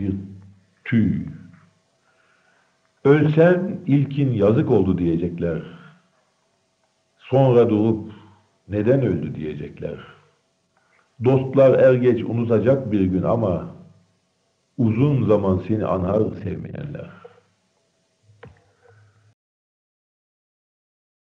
bir tüy. Ölsen ilkin yazık oldu diyecekler. Sonra durup neden öldü diyecekler. Dostlar er geç unutacak bir gün ama uzun zaman seni anar sevmeyenler.